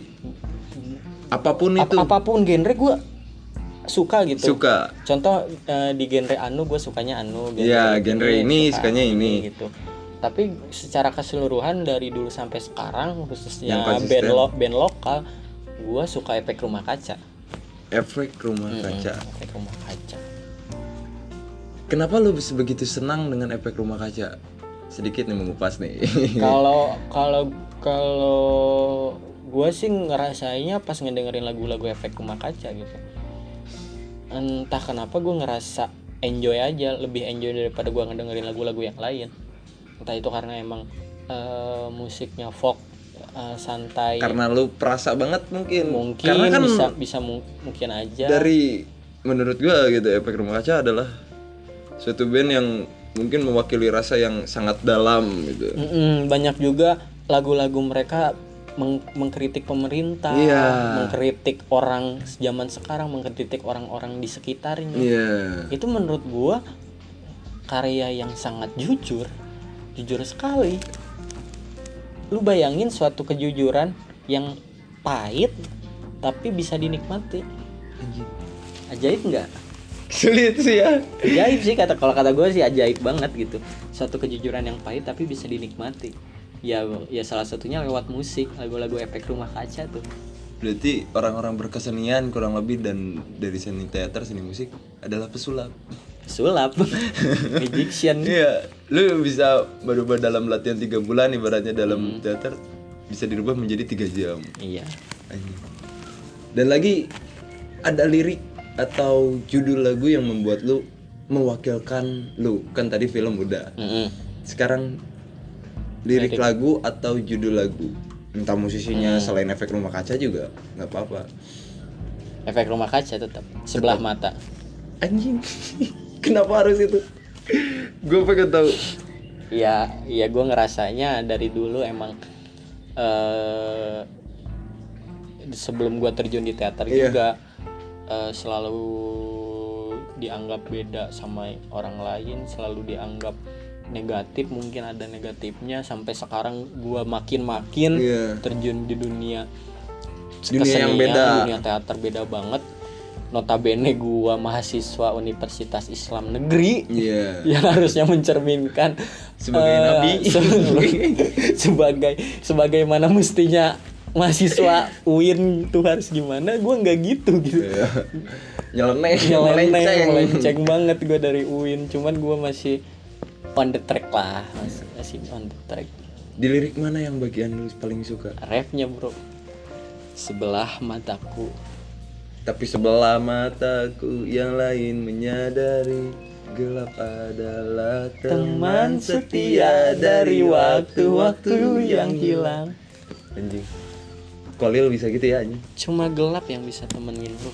apa pun Ap- itu apa pun genre gua suka gitu. suka Contoh eh, di genre anu gue sukanya anu. Iya, genre ini suka sukanya ini. gitu. Tapi secara keseluruhan dari dulu sampai sekarang khususnya band lo band lokal, gua suka efek rumah kaca. efek rumah kaca Efek rumah kaca. Kenapa lu begitu senang dengan efek rumah kaca sedikit nih mengupas nih Kalau kalau kalau gue sih ngerasainnya pas ngedengerin lagu-lagu efek rumah kaca gitu. Entah kenapa gue ngerasa enjoy aja, lebih enjoy daripada gue ngedengerin lagu-lagu yang lain. Entah itu karena emang eh, musiknya folk eh, santai, karena lu perasa banget mungkin mungkin karena kan bisa bisa mu- mungkin aja. dari menurut gua gitu efek rumah kaca adalah suatu band yang mungkin mewakili rasa yang sangat dalam gitu Mm-mm, banyak juga lagu-lagu mereka meng- mengkritik pemerintah, Iya. mengkritik orang zaman sekarang, mengkritik orang-orang di sekitarnya. iya Itu menurut gua karya yang sangat jujur, jujur sekali. Lu bayangin suatu kejujuran yang pahit tapi bisa dinikmati. Ajaib nggak? Sulit sih ya Ajaib sih kata kalau kata gue sih ajaib banget gitu. Suatu kejujuran yang pahit tapi bisa dinikmati. Ya ya salah satunya lewat musik, lagu-lagu efek rumah kaca tuh. berarti orang-orang berkesenian kurang lebih dan dari seni teater seni musik adalah pesulap Sulap. Magician. iya lu bisa berubah dalam latihan tiga bulan ibaratnya dalam teater bisa dirubah menjadi tiga jam Iya. Anjing. Dan lagi ada lirik atau judul lagu yang membuat lu mewakilkan lu. Kan tadi film udah. Mm-mm. Sekarang lirik lagu atau judul lagu. Entah musisinya selain efek rumah kaca juga nggak apa-apa. Efek rumah kaca tetap sebelah mata. Anjing. Kenapa harus itu? Gue pengen tahu. Iya, iya gue ngerasanya dari dulu emang eh sebelum gue terjun di teater Iya. juga eh, selalu dianggap beda sama orang lain, selalu dianggap negatif mungkin ada negatifnya sampai sekarang gue makin-makin Iya. terjun di dunia Dunia yang kesenian, beda. dunia teater beda banget. Notabene gua mahasiswa Universitas Islam Negeri Iya. yang harusnya mencerminkan Sebagai eh, nabi. se- sebagai sebagaimana mestinya mahasiswa UIN tuh harus gimana? Gue nggak gitu gitu. Iya. Nyeleneh, melenceng. banget gue dari UIN cuman gue masih on the track lah masih, masih on the track. Di lirik mana yang bagian lu paling suka? rapnya bro. Sebelah mataku. Tapi sebelah mataku yang lain menyadari gelap adalah teman setia dari waktu-waktu yang hilang. Anjing. Kolil bisa gitu ya anjing. cuma gelap yang bisa temenin bro.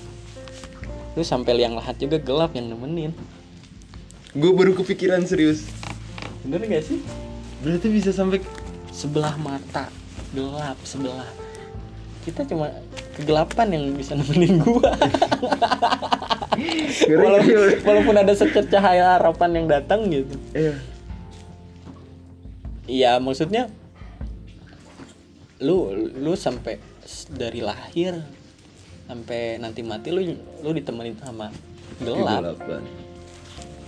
Lu sampai liang lahat juga gelap yang nemenin. Gue baru kepikiran serius. bener gak sih? Berarti bisa sampai sebelah mata gelap sebelah. Kita cuma kegelapan yang bisa nemenin gua. Walaupun, walaupun ada secercah cahaya harapan yang datang gitu. Iya. iya maksudnya lu lu sampai dari lahir sampai nanti mati lu lu ditemenin sama gelap Kegelapan.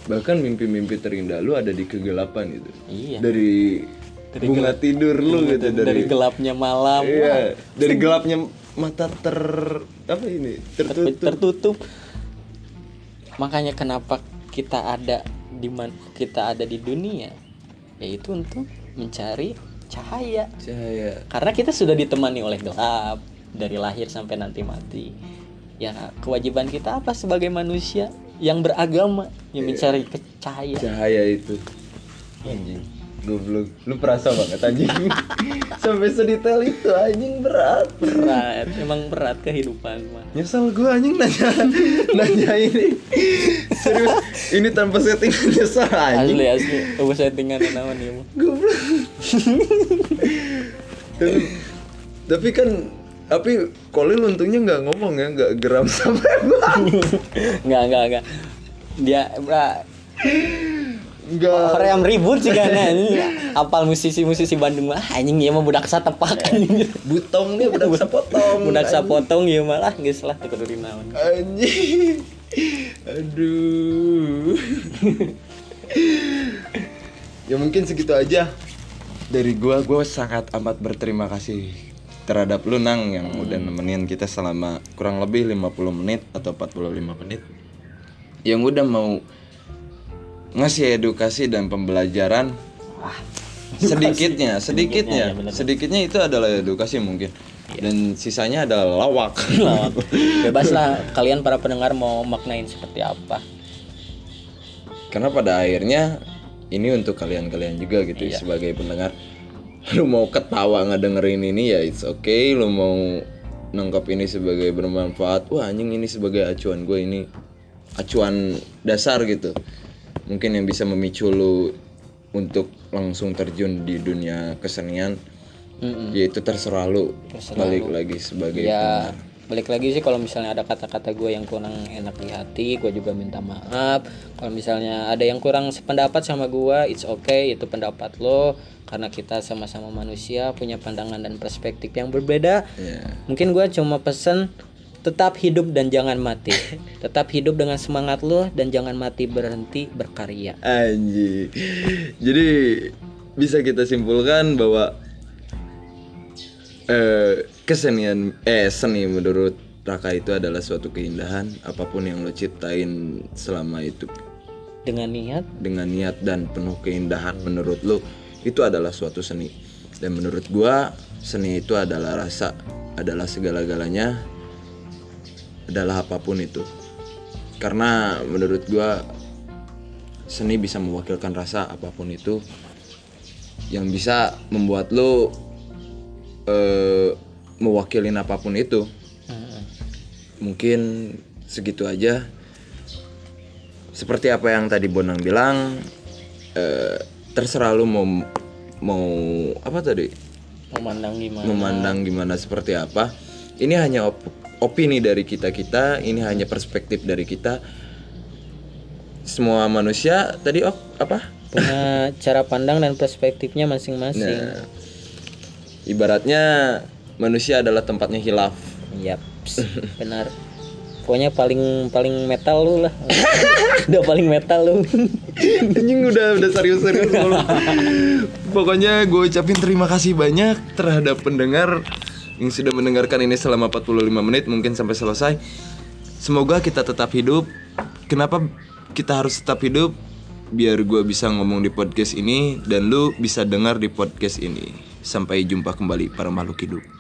Bahkan mimpi-mimpi terindah lu ada di kegelapan gitu. iya Dari, Dari bunga tidur lu gitu dari, dari, gelapnya malam Iya, dari gelapnya mata ter apa ini? tertutup. Tertutup. tertutup. Makanya kenapa kita ada di man, kita ada di dunia yaitu untuk mencari cahaya Cahaya. karena kita sudah ditemani oleh gelap dari lahir sampai nanti mati ya kewajiban kita apa sebagai manusia yang beragama yang mencari ke cahaya Cahaya itu. Anjing. Goblok. Lu perasa banget anjing. Sampai sedetail itu anjing berat. berat emang berat kehidupan mah Nyesel gue anjing nanya nanya ini. Serius, ini tanpa setting nyesel anjing. asli asli aku settingan naon ya mah Goblok. tapi, tapi kan tapi Colin untungnya nggak ngomong ya, nggak geram sampai banget. nggak nggak nggak dia bra Nggak. Orang yang ribut sih kan. Apal musisi-musisi Bandung mah anjing ya mah budak satepak anjing. Butong nih udah bisa potong. Budak sapotong ya malah geus lah teu kudu dinaon. Anjing. Aduh. ya mungkin segitu aja dari gua gua sangat amat berterima kasih terhadap lu Nang yang udah nemenin kita selama kurang lebih 50 menit atau 45 menit yang udah mau ngasih edukasi dan pembelajaran. Sedikitnya sedikitnya. Ya, bener. sedikitnya itu adalah edukasi mungkin. Dan sisanya adalah lawak. Lawak. Bebas lah kalian para pendengar mau maknain seperti apa. karena pada akhirnya ini untuk kalian-kalian juga gitu Iya. sebagai pendengar. Lu mau ketawa ngedengerin ini ya it's okay. Lu mau nangkap ini sebagai bermanfaat. Wah anjing ini sebagai acuan gue ini. Acuan dasar gitu mungkin yang bisa memicu lu untuk langsung terjun di dunia kesenian Mm-mm. ya itu terserah lu balik lagi sebagai Ya balik lagi sih kalau misalnya ada kata-kata gue yang kurang enak di hati, gue juga minta maaf. Kalau misalnya ada yang kurang sependapat sama gue, it's okay, itu pendapat lo. Karena kita sama-sama manusia punya pandangan dan perspektif yang berbeda. ya Mungkin gue cuma pesen tetap hidup dan jangan mati. tetap hidup dengan semangat lo dan jangan mati berhenti berkarya. Anjing. Jadi bisa kita simpulkan bahwa eh, kesenian eh seni menurut Raka itu adalah suatu keindahan apa pun yang lo ciptain selama itu Dengan niat dengan niat dan penuh keindahan menurut lo itu adalah suatu seni dan menurut gua seni itu adalah rasa adalah segala-galanya adalah apa pun itu. Karena menurut gua seni bisa mewakilkan rasa apa pun itu. Yang bisa membuat lo eh, mewakilin apa pun itu. Mm-mm. mungkin segitu aja. Seperti apa yang tadi Bonang bilang eh, terserah lu mau mau apa tadi? Memandang gimana? memandang gimana seperti apa. Ini hanya op- opini dari kita kita ini hanya perspektif dari kita semua manusia tadi oh apa punya cara pandang dan perspektifnya masing-masing. nah ibaratnya manusia adalah tempatnya hilaf Yap, benar. Pokoknya paling paling metal lu lah. Udah paling metal lu. Anjing udah udah serius-serius. Pokoknya gue ucapin terima kasih banyak terhadap pendengar yang sudah mendengarkan ini selama 45 menit mungkin sampai selesai. Semoga kita tetap hidup. Kenapa kita harus tetap hidup? Biar gue bisa ngomong di podcast ini dan lu bisa dengar di podcast ini. Sampai jumpa kembali para makhluk hidup.